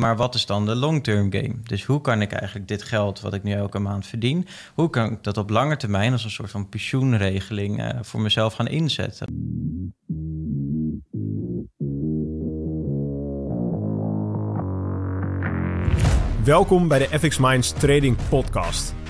Maar wat is dan de long-term game? Dus hoe kan ik eigenlijk dit geld wat ik nu elke maand verdien, hoe kan ik dat op lange termijn als een soort van pensioenregeling uh, voor mezelf gaan inzetten? Welkom bij de FX Minds Trading Podcast.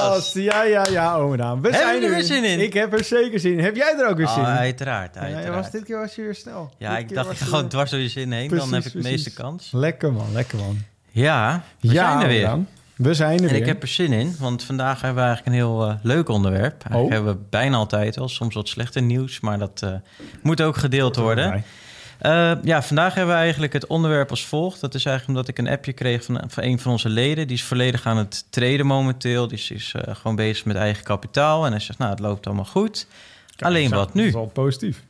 podcast. Ja, ja, ja, ome Daan. We Hebben zijn er er weer zin in? Ik heb er zeker zin in. Heb jij er ook weer zin Oh, in? uiteraard, Ja, uiteraard. was, dit keer was je weer snel. Ja, Dit ik dacht, ik ga gewoon dwars door je zin heen, dan heb ik de meeste kans. Lekker man, lekker man. Ja, we ja, zijn er weer. We zijn er En weer. ik heb er zin in, want vandaag hebben we eigenlijk een heel eh, leuk onderwerp. Eigenlijk Oh. hebben we bijna altijd wel, soms wat slechter nieuws, maar dat eh, moet ook gedeeld worden. Eh, ja, vandaag hebben we eigenlijk het onderwerp als volgt. Dat is eigenlijk omdat ik een appje kreeg van, van een van onze leden. Die is volledig aan het traden momenteel. Die is, is eh, gewoon bezig met eigen kapitaal. En hij zegt, nou, het loopt allemaal goed. Kijk, Alleen wat Dat nu? is al positief.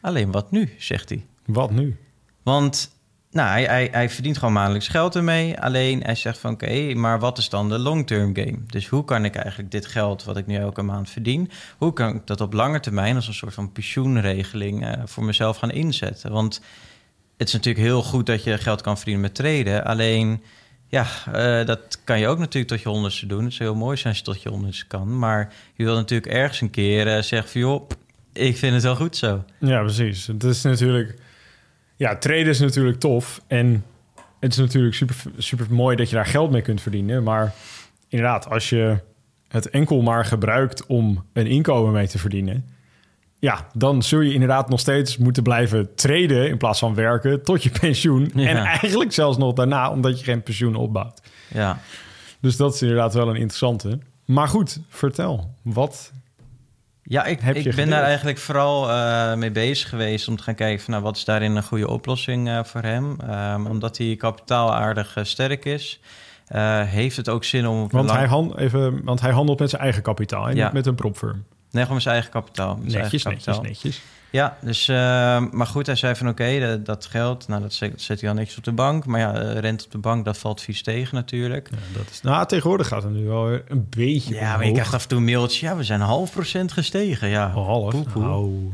Alleen wat nu, zegt hij. Wat nu? Want nou, hij, hij, verdient gewoon maandelijks geld ermee. Alleen hij zegt van oké, maar wat is dan de long-term game? Dus hoe kan ik eigenlijk dit geld wat ik nu elke maand verdien... hoe kan ik dat op lange termijn als een soort van pensioenregeling... eh, voor mezelf gaan inzetten? Want het is natuurlijk heel goed dat je geld kan verdienen met traden. Alleen, ja, eh, dat kan je ook natuurlijk tot je honderdste doen. Het zou heel mooi zijn als je tot je honderdste kan. Maar je wil natuurlijk ergens een keer eh, zeggen van... joh, ik vind het wel goed zo. Ja, precies. Het is natuurlijk... Ja, traden is natuurlijk tof. En het is natuurlijk super, super mooi dat je daar geld mee kunt verdienen. Maar inderdaad, als je het enkel maar gebruikt om een inkomen mee te verdienen... Ja, dan zul je inderdaad nog steeds moeten blijven traden in plaats van werken tot je pensioen. Ja. En eigenlijk zelfs nog daarna, omdat je geen pensioen opbouwt. Ja. Dus dat is inderdaad wel een interessante. Maar goed, vertel. Wat Ja, ik, Heb ik ben gedeeld? daar eigenlijk vooral eh, mee bezig geweest om te gaan kijken van nou, wat is daarin een goede oplossing eh, voor hem. Ehm, omdat hij kapitaal aardig eh, sterk is, heeft het ook zin om... Want, lang- hij, even, want hij handelt met zijn eigen kapitaal en Ja. niet met een propfirm. Nee, gewoon zijn eigen kapitaal. zijn Netjes, eigen netjes, kapitaal. netjes. Ja, dus, ehm, maar goed, hij zei van oké, dat- dat geld, nou, dat zet, zet hij dan netjes op de bank. Maar ja, eh, rente op de bank, dat valt vies tegen natuurlijk. Ja, dat is, nou, tegenwoordig gaat het nu wel weer een beetje Ja, maar omhoog. krijgt af en toe een mailtje, ja, we zijn half procent gestegen. Ja, Oh, half. Nou,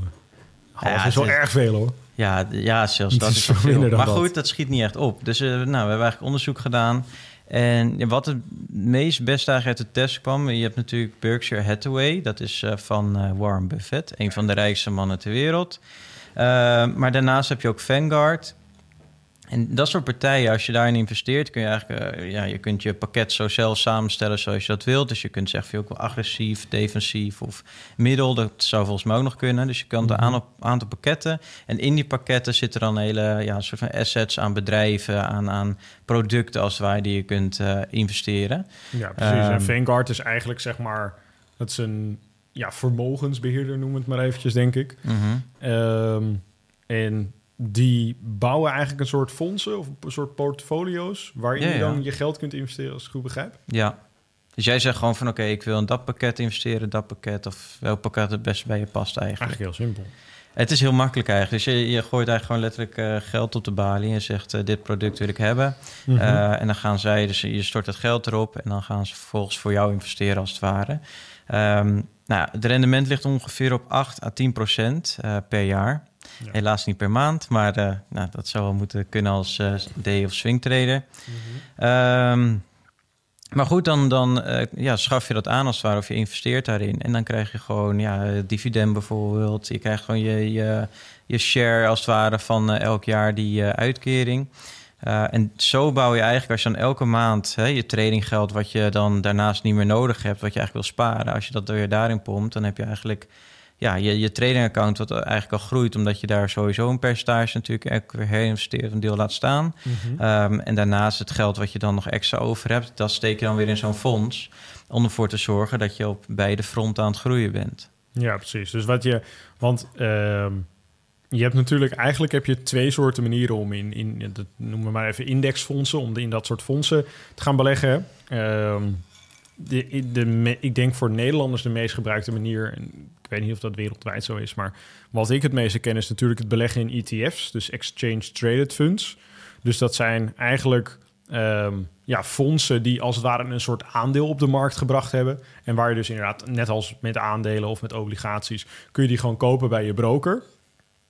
half Ja, is wel erg veel hoor. Ja, ja zelfs dat is veel veel. minder dan Maar dat. goed, dat schiet niet echt op. Dus eh, nou, we hebben eigenlijk onderzoek gedaan. En wat het meest beste eigenlijk uit de test kwam... je hebt natuurlijk Berkshire Hathaway. Dat is eh, van eh, Warren Buffett. Een van de rijkste mannen ter wereld. Eh, maar daarnaast heb je ook Vanguard... En dat soort partijen, als je daarin investeert, kun je eigenlijk, eh, ja, je kunt je pakket zo zelf samenstellen zoals je dat wilt. Dus je kunt zeggen, ik wil agressief, defensief of middel. Dat zou volgens mij ook nog kunnen. Dus je kunt een aantal, aantal pakketten. En in die pakketten zitten dan hele, ja, soort van assets aan bedrijven, aan, aan producten als ware die je kunt eh, investeren. Ja, precies. Ehm, en Vanguard is eigenlijk zeg maar... Dat is een ja, vermogensbeheerder, noem het maar eventjes, denk ik. Mhm. Ehm, en die bouwen eigenlijk een soort fondsen of een soort portfolio's... waarin Ja, je dan je geld kunt investeren, als ik het goed begrijp. Ja. Dus jij zegt gewoon van oké, ik wil in dat pakket investeren, dat pakket of welk pakket het beste bij je past eigenlijk. Eigenlijk heel simpel. Het is heel makkelijk eigenlijk. Dus je, je gooit eigenlijk gewoon letterlijk eh, geld op de balie en zegt eh, dit product wil ik hebben. Mhm. Eh, en dan gaan zij, dus je stort het geld erop en dan gaan ze vervolgens voor jou investeren als het ware. Ehm, nou, het rendement ligt ongeveer op 8 à 10 procent eh, per jaar. Ja. Helaas niet per maand, maar eh, nou, dat zou wel moeten kunnen als eh day of swing trader. Ehm, maar goed, dan, dan eh, ja, schaf je dat aan als het ware of je investeert daarin. En dan krijg je gewoon ja, dividend bijvoorbeeld. Je krijgt gewoon je, je, je share als het ware van elk jaar die uitkering. En zo bouw je eigenlijk, als je dan elke maand hè, je tradinggeld... wat je dan daarnaast niet meer nodig hebt, wat je eigenlijk wil sparen... als je dat weer daarin pompt, dan heb je eigenlijk ja, je, je trading-account... wat eigenlijk al groeit, omdat je daar sowieso een percentage natuurlijk... elke weer herinvesteert, een deel laat staan... Mhm. Ehm, en daarnaast het geld wat je dan nog extra over hebt, dat steek je dan weer in zo'n fonds. Om ervoor te zorgen dat je op beide fronten aan het groeien bent. Ja, precies. Dus wat je... Want ehm, je hebt natuurlijk... Eigenlijk heb je twee soorten manieren om in... in dat noemen we maar even indexfondsen... om in dat soort fondsen te gaan beleggen. Ehm, de, de, ik denk voor Nederlanders de meest gebruikte manier... Weet niet of dat wereldwijd zo is... maar wat ik het meeste ken is natuurlijk het beleggen in ETF's... dus Exchange Traded Funds. Dus dat zijn eigenlijk ehm, ja, fondsen die als het ware een soort aandeel op de markt gebracht hebben. En waar je dus inderdaad, net als met aandelen of met obligaties... kun je die gewoon kopen bij je broker...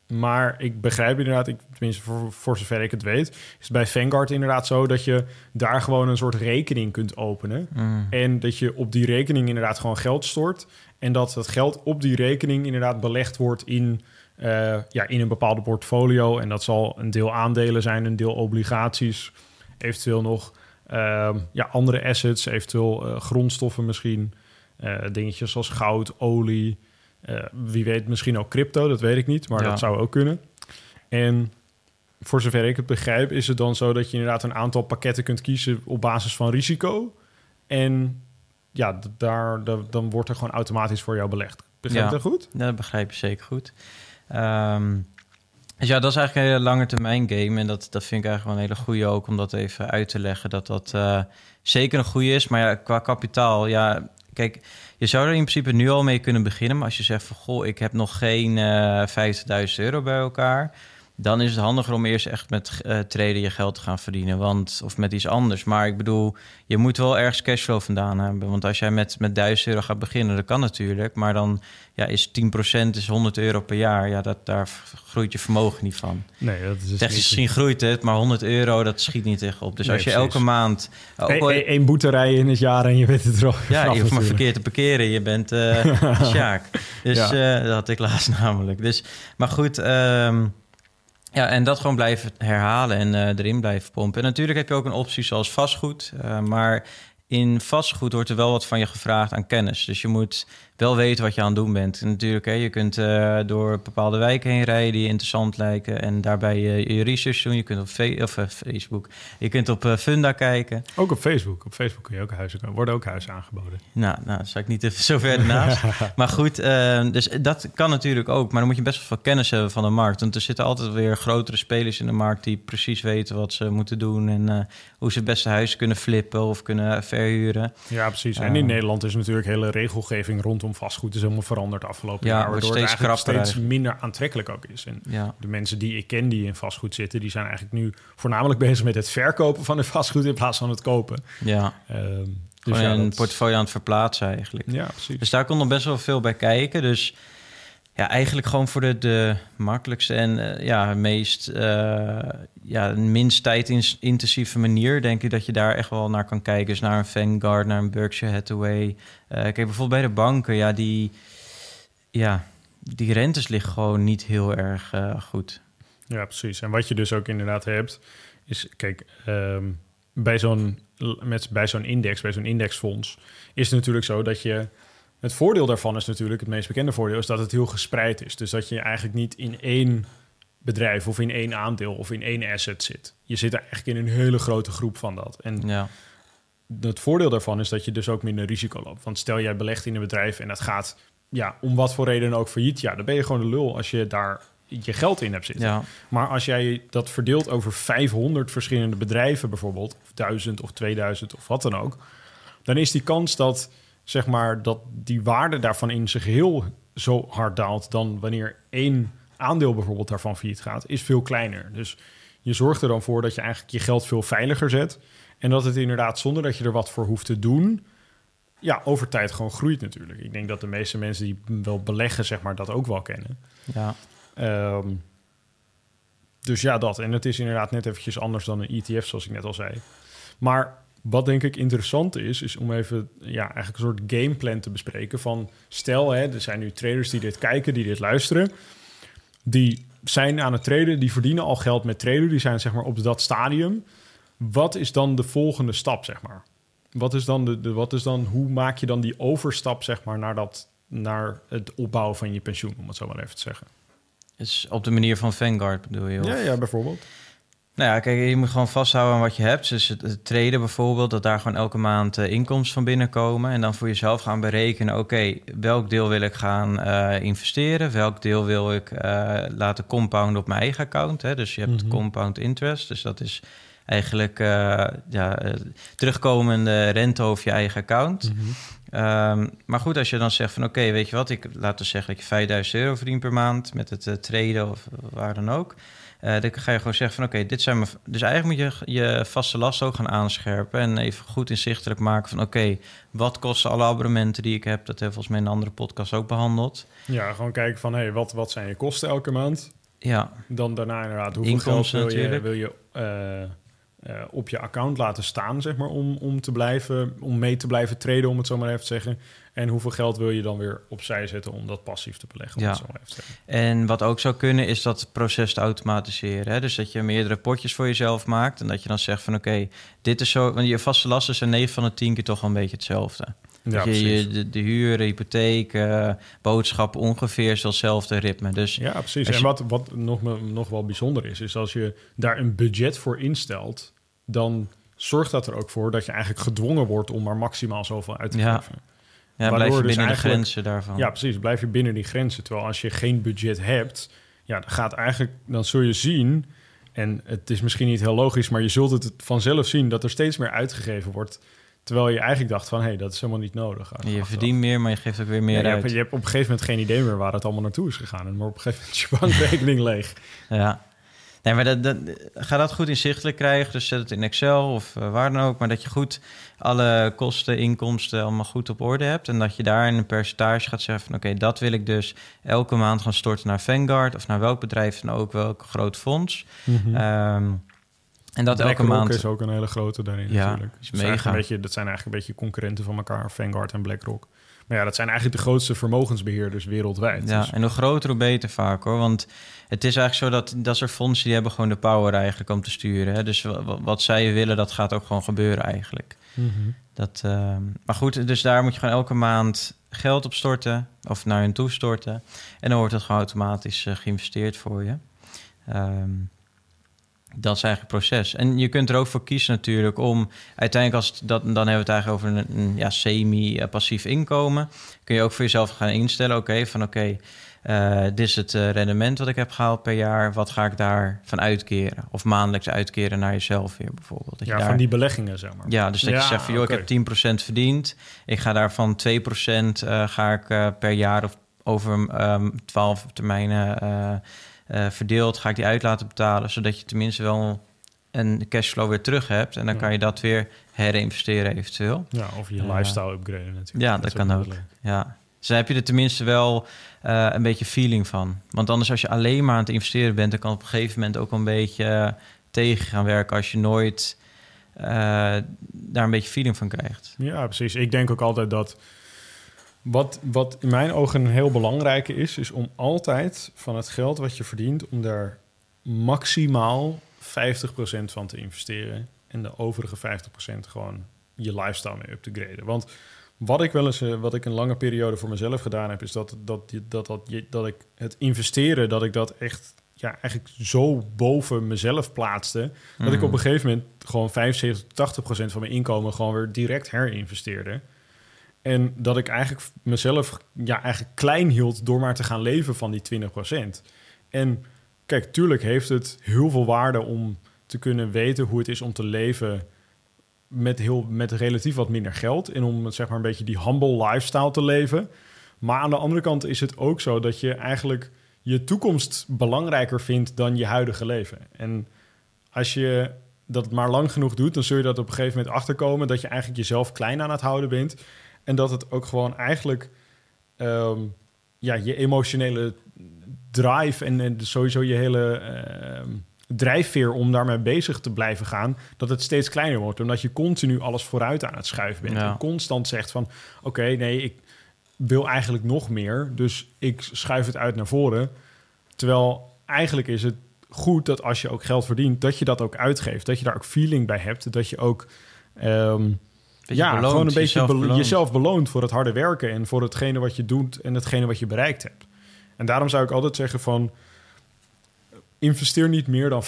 Maar ik begrijp inderdaad, ik, tenminste voor, voor zover ik het weet, is het bij Vanguard inderdaad zo dat je daar gewoon een soort rekening kunt openen. Mm. En dat je op die rekening inderdaad gewoon geld stort. En dat het geld op die rekening inderdaad belegd wordt in, eh, ja, in een bepaalde portfolio. En dat zal een deel aandelen zijn, een deel obligaties, eventueel nog ehm, ja, andere assets, eventueel eh, grondstoffen misschien. Uh, dingetjes zoals goud, olie. Uh, wie weet misschien ook crypto, dat weet ik niet, maar Ja. dat zou ook kunnen. En voor zover ik het begrijp, is het dan zo dat je inderdaad een aantal pakketten kunt kiezen op basis van risico. En ja, daar, da- dan wordt er gewoon automatisch voor jou belegd. Begrijp je Ja. dat goed? Ja, dat begrijp je zeker goed. Ehm, dus ja, dat is eigenlijk een hele lange termijn game. En dat, dat vind ik eigenlijk wel een hele goede ook om dat even uit te leggen. Dat dat eh, zeker een goede is. Maar ja, qua kapitaal, ja, kijk, je zou er in principe nu al mee kunnen beginnen. Maar als je zegt van, goh, ik heb nog geen eh 50.000 euro bij elkaar... dan is het handiger om eerst echt met eh traden je geld te gaan verdienen. Want, of met iets anders. Maar ik bedoel, je moet wel ergens cashflow vandaan hebben. Want als jij met, met 1000 euro gaat beginnen, dat kan natuurlijk. Maar dan ja, is 10% is 100 euro per jaar. Ja, dat, daar groeit je vermogen niet van. Nee, dat is Technisch gezien groeit het, maar 100 euro, dat schiet niet echt op. Dus Nee, als je precies. elke maand... ook al- Eén boete rijden in het jaar en je bent het erop. ja, je hoeft maar verkeerd te parkeren. Je bent eh Sjaak. Dus Ja. eh, dat had ik laatst namelijk. Dus, maar goed, ehm, ja, en dat gewoon blijven herhalen en eh, erin blijven pompen. En natuurlijk heb je ook een optie zoals vastgoed. eh, maar in vastgoed wordt er wel wat van je gevraagd aan kennis. Dus je moet wel weten wat je aan het doen bent. En natuurlijk, hè, je kunt eh, door bepaalde wijken heen rijden die interessant lijken. En daarbij eh, je research doen. Je kunt op Fe- of, eh, Facebook, je kunt op Funda kijken. Ook op Facebook. Op Facebook kun je ook huizen. Worden ook huizen aangeboden. Nou, nou, dat zou ik niet even zo ver ernaast. maar goed, eh, dus dat kan natuurlijk ook. Maar dan moet je best wel veel kennis hebben van de markt. Want er zitten altijd weer grotere spelers in de markt... die precies weten wat ze moeten doen... en hoe ze het beste huis kunnen flippen of kunnen verhuren. Ja, precies. En in Ehm. Nederland is natuurlijk hele regelgeving rondom vastgoed is helemaal veranderd de afgelopen Ja, jaar. Waardoor het steeds eigenlijk krapper steeds minder aantrekkelijk ook is. En Ja, de mensen die ik ken die in vastgoed zitten, die zijn eigenlijk nu voornamelijk bezig met het verkopen van hun vastgoed in plaats van het kopen. ja. Ehm, dus ja, een dat- portfolio aan het verplaatsen eigenlijk. Ja, precies. Dus daar komt nog best wel veel bij kijken. Dus ja, eigenlijk gewoon voor de, de makkelijkste en eh, ja, meest eh, ja, minst tijdintensieve manier, denk ik dat je daar echt wel naar kan kijken. Dus naar een Vanguard, naar een Berkshire Hathaway. Eh kijk, bijvoorbeeld bij de banken, ja, die, ja, die rentes liggen gewoon niet heel erg goed. Ja, precies. En wat je dus ook inderdaad hebt, is, kijk, ehm, bij zo'n met bij zo'n index, bij zo'n indexfonds, is het natuurlijk zo dat je. Het voordeel daarvan is natuurlijk, het meest bekende voordeel, is dat het heel gespreid is. Dus dat je eigenlijk niet in één bedrijf of in één aandeel of in één asset zit. Je zit eigenlijk in een hele grote groep van dat. En Ja, het voordeel daarvan is dat je dus ook minder risico loopt. Want stel jij belegt in een bedrijf en dat gaat ja, om wat voor reden ook failliet, ja, dan ben je gewoon de lul als je daar je geld in hebt zitten. ja, Maar als jij dat verdeelt over 500 verschillende bedrijven bijvoorbeeld, of 1000 of 2000 of wat dan ook, dan is die kans dat zeg maar dat die waarde daarvan in zijn geheel zo hard daalt dan wanneer één aandeel bijvoorbeeld daarvan failliet gaat, is veel kleiner. Dus je zorgt er dan voor dat je eigenlijk je geld veel veiliger zet en dat het inderdaad zonder dat je er wat voor hoeft te doen, ja, over tijd gewoon groeit natuurlijk. Ik denk dat de meeste mensen die wel beleggen, zeg maar, dat ook wel kennen. ja. Ehm, dus ja, dat. En het is inderdaad net eventjes anders dan een ETF, zoals ik net al zei. Maar wat denk ik interessant is, is om even ja, eigenlijk een soort gameplan te bespreken. Van stel, hè, er zijn nu traders die dit kijken, die dit luisteren. Die zijn aan het traden, die verdienen al geld met traden. Die zijn zeg maar op dat stadium. Wat is dan de volgende stap, zeg maar? Wat is dan de, de wat is dan, hoe maak je dan die overstap, zeg maar, naar, dat, naar het opbouwen van je pensioen, om het zo maar even te zeggen? Dus op de manier van Vanguard bedoel je? of? Ja, ja, bijvoorbeeld. Nou ja, kijk, je moet gewoon vasthouden aan wat je hebt. Dus het, het traden bijvoorbeeld, dat daar gewoon elke maand eh, inkomsten van binnenkomen. En dan voor jezelf gaan berekenen, oké, welk deel wil ik gaan eh, investeren? Welk deel wil ik eh, laten compounden op mijn eigen account? Hè? Dus je hebt Mhm. compound interest, dus dat is eigenlijk ja, terugkomende rente over je eigen account. Mhm. Ehm, maar goed, als je dan zegt van oké, weet je wat, ik laat dus zeggen dat je 5000 euro verdient per maand met het traden of waar dan ook. Uh, dan ga je gewoon zeggen van oké, dit zijn mijn... Dus eigenlijk moet je je vaste last ook gaan aanscherpen en even goed inzichtelijk maken van oké, wat kosten alle abonnementen die ik heb? Dat hebben we volgens mij in een andere podcast ook behandeld. Ja, gewoon kijken van hé, hey, wat, wat zijn je kosten elke maand? Ja. Dan daarna inderdaad, hoeveel Inkomsten geld wil je, natuurlijk. wil je uh, op je account laten staan, zeg maar, om, om te blijven, om mee te blijven traden, om het zo maar even te zeggen. En hoeveel geld wil je dan weer opzij zetten om dat passief te beleggen? Om Ja. het zo maar even te zeggen. En wat ook zou kunnen, is dat proces te automatiseren. Hè? Dus dat je meerdere potjes voor jezelf maakt. En dat je dan zegt van oké, dit is zo. Want je vaste lasten zijn 9 van de 10 keer toch wel een beetje hetzelfde. Ja, je, de, de huur, de hypotheek, eh, boodschappen ongeveer hetzelfde ritme. Dus Ja, precies. En wat, wat nog, nog wel bijzonder is, is als je daar een budget voor instelt, dan zorgt dat er ook voor dat je eigenlijk gedwongen wordt om maar maximaal zoveel uit te Ja. geven. ja, waardoor blijf je dus binnen de grenzen daarvan. Ja, precies. Blijf je binnen die grenzen. Terwijl als je geen budget hebt, ja, dan gaat eigenlijk, dan zul je zien, en het is misschien niet heel logisch, maar je zult het vanzelf zien dat er steeds meer uitgegeven wordt. Terwijl je eigenlijk dacht van, hé, hey, dat is helemaal niet nodig. Je verdient meer, maar je geeft ook weer meer Ja, je, uit. hebt, je hebt op een gegeven moment geen idee meer waar het allemaal naartoe is gegaan. En maar op een gegeven moment is je bankrekening leeg. Ja. Nee, maar dat, dat, ga dat goed inzichtelijk krijgen. Dus zet het in Excel of eh, waar dan ook. Maar dat je goed alle kosten, inkomsten allemaal goed op orde hebt. En dat je daar in een percentage gaat zeggen van... oké, dat wil ik dus elke maand gaan storten naar Vanguard... of naar welk bedrijf dan ook, welk groot fonds. Ehm, en dat elke maand... is ook een hele grote daarin Ja, natuurlijk. is. Een beetje, dat zijn eigenlijk een beetje concurrenten van elkaar, Vanguard en BlackRock. Maar ja, dat zijn eigenlijk de grootste vermogensbeheerders wereldwijd. Ja, Dus- en hoe groter, hoe beter vaak hoor. Want het is eigenlijk zo dat dat soort fondsen... die hebben gewoon de power eigenlijk om te sturen. Hè? Dus wa- wa- wat zij willen, dat gaat ook gewoon gebeuren eigenlijk. Mhm. Dat, ehm, maar goed, dus daar moet je gewoon elke maand geld op storten of naar hen toe storten. En dan wordt het gewoon automatisch eh, geïnvesteerd voor je. Ehm, dat is eigenlijk het proces. En je kunt er ook voor kiezen natuurlijk om uiteindelijk, als het, dat, dan hebben we het eigenlijk over een, een ja, semi-passief inkomen. Kun je ook voor jezelf gaan instellen, oké, van oké, eh, dit is het eh, rendement wat ik heb gehaald per jaar. Wat ga ik daarvan uitkeren? Of maandelijks uitkeren naar jezelf weer bijvoorbeeld. Dat je Ja, daar- van die beleggingen, zeg maar. ja, dus dat Ja, je zegt van, joh, ik heb 10% verdiend. Ik ga daarvan 2% eh ga ik per jaar of over ehm 12 termijnen eh, eh, verdeeld... ga ik die uit laten betalen, zodat je tenminste wel een cashflow weer terug hebt. En dan Ja. kan je dat weer herinvesteren eventueel. Ja, of je Ja. lifestyle upgraden natuurlijk. Ja, dat kan ook. Ja. Dus dan heb je er tenminste wel eh, een beetje feeling van. Want anders als je alleen maar aan het investeren bent... dan kan op een gegeven moment ook een beetje eh, tegen gaan werken... als je nooit eh, daar een beetje feeling van krijgt. Ja, precies. Ik denk ook altijd dat... Wat, wat in mijn ogen een heel belangrijke is... is om altijd van het geld wat je verdient... om daar maximaal 50% van te investeren... en de overige 50% gewoon je lifestyle mee up te graden. Want wat ik wel eens, eh, wat ik een lange periode voor mezelf gedaan heb... is dat, dat, dat, dat, dat, ik het investeren, dat ik dat echt... Ja, eigenlijk zo boven mezelf plaatste... Dat ik Mm. op een gegeven moment gewoon 75 tot 80 procent van mijn inkomen gewoon weer direct herinvesteerde. En dat ik eigenlijk mezelf ja, eigenlijk klein hield door maar te gaan leven van die 20 procent. En kijk, tuurlijk heeft het heel veel waarde om te kunnen weten hoe het is om te leven met, heel, met relatief wat minder geld. En om zeg maar een beetje die humble lifestyle te leven. Maar aan de andere kant is het ook zo dat je eigenlijk je toekomst belangrijker vindt dan je huidige leven. En als je dat maar lang genoeg doet, dan zul je dat op een gegeven moment achterkomen dat je eigenlijk jezelf klein aan het houden bent. En dat het ook gewoon eigenlijk ehm, ja, je emotionele drive en, en sowieso je hele ehm, drijfveer om daarmee bezig te blijven gaan, dat het steeds kleiner wordt. Omdat je continu alles vooruit aan het schuiven bent. Ja. En constant zegt van oké, nee, ik wil eigenlijk nog meer, dus ik schuif het uit naar voren. Terwijl eigenlijk is het goed dat als je ook geld verdient, dat je dat ook uitgeeft. Dat je daar ook feeling bij hebt. Dat je ook ehm, ja, beloond, gewoon een beetje jezelf belo- beloont. jezelf beloont voor het harde werken en voor hetgene wat je doet en hetgene wat je bereikt hebt. En daarom zou ik altijd zeggen van investeer niet meer dan 50%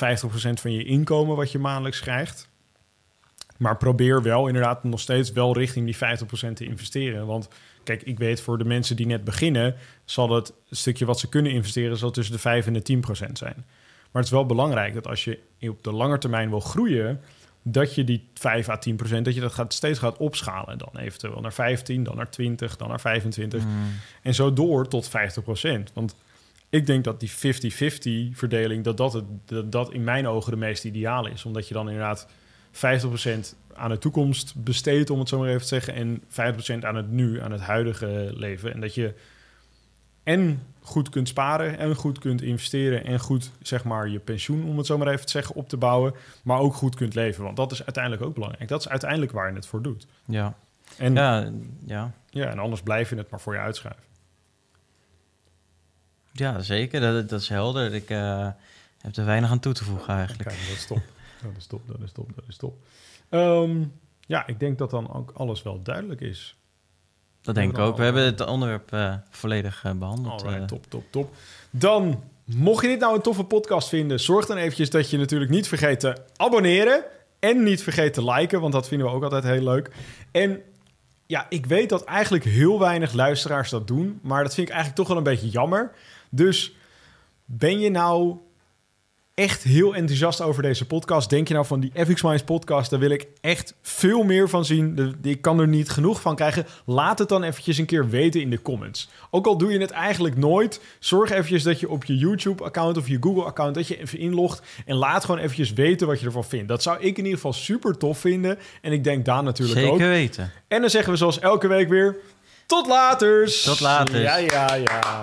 van je inkomen wat je maandelijks krijgt. Maar probeer wel inderdaad nog steeds wel richting die 50% te investeren. Want kijk, ik weet voor de mensen die net beginnen, zal het stukje wat ze kunnen investeren, zal tussen de 5 en de 10% zijn. Maar het is wel belangrijk dat als je op de lange termijn wil groeien, dat je die 5 à 10 procent, dat je dat gaat, steeds gaat opschalen. Dan eventueel naar 15, dan naar 20, dan naar 25. Mm. En zo door tot 50 procent. Want ik denk dat die 50-50 verdeling, dat dat, het, dat dat in mijn ogen de meest ideale is. Omdat je dan inderdaad 50 procent aan de toekomst besteedt, om het zo maar even te zeggen. En 50% aan het nu, aan het huidige leven. En dat je en goed kunt sparen en goed kunt investeren en goed zeg maar je pensioen, om het zo maar even te zeggen, op te bouwen, maar ook goed kunt leven. Want dat is uiteindelijk ook belangrijk. Dat is uiteindelijk waar je het voor doet. Ja. En, ja. Ja, ja. en anders blijf je het maar voor je uitschuiven. Ja, zeker. Dat, dat is helder. Ik uh, heb er weinig aan toe te voegen eigenlijk. Kijk, dat is top. dat is top, dat is top, dat is top. Ehm, ja, ik denk dat dan ook alles wel duidelijk is. Dat denk ik ook. We hebben het onderwerp uh, volledig uh, behandeld. Alright, top, top, top. Dan, mocht je dit nou een toffe podcast vinden... zorg dan eventjes dat je natuurlijk niet vergeet te abonneren... en niet vergeet te liken, want dat vinden we ook altijd heel leuk. En ja, ik weet dat eigenlijk heel weinig luisteraars dat doen... maar dat vind ik eigenlijk toch wel een beetje jammer. Dus ben je nou echt heel enthousiast over deze podcast. Denk je nou van die FX Minds podcast, daar wil ik echt veel meer van zien. ik kan er niet genoeg van krijgen. Laat het dan eventjes een keer weten in de comments. Ook al doe je het eigenlijk nooit, zorg eventjes dat je op je YouTube-account of je Google-account dat je even inlogt en laat gewoon eventjes weten wat je ervan vindt. Dat zou ik in ieder geval super tof vinden en ik denk daar natuurlijk Zeker ook. Zeker weten. En dan zeggen we zoals elke week weer tot later. Tot later. Ja, ja, ja.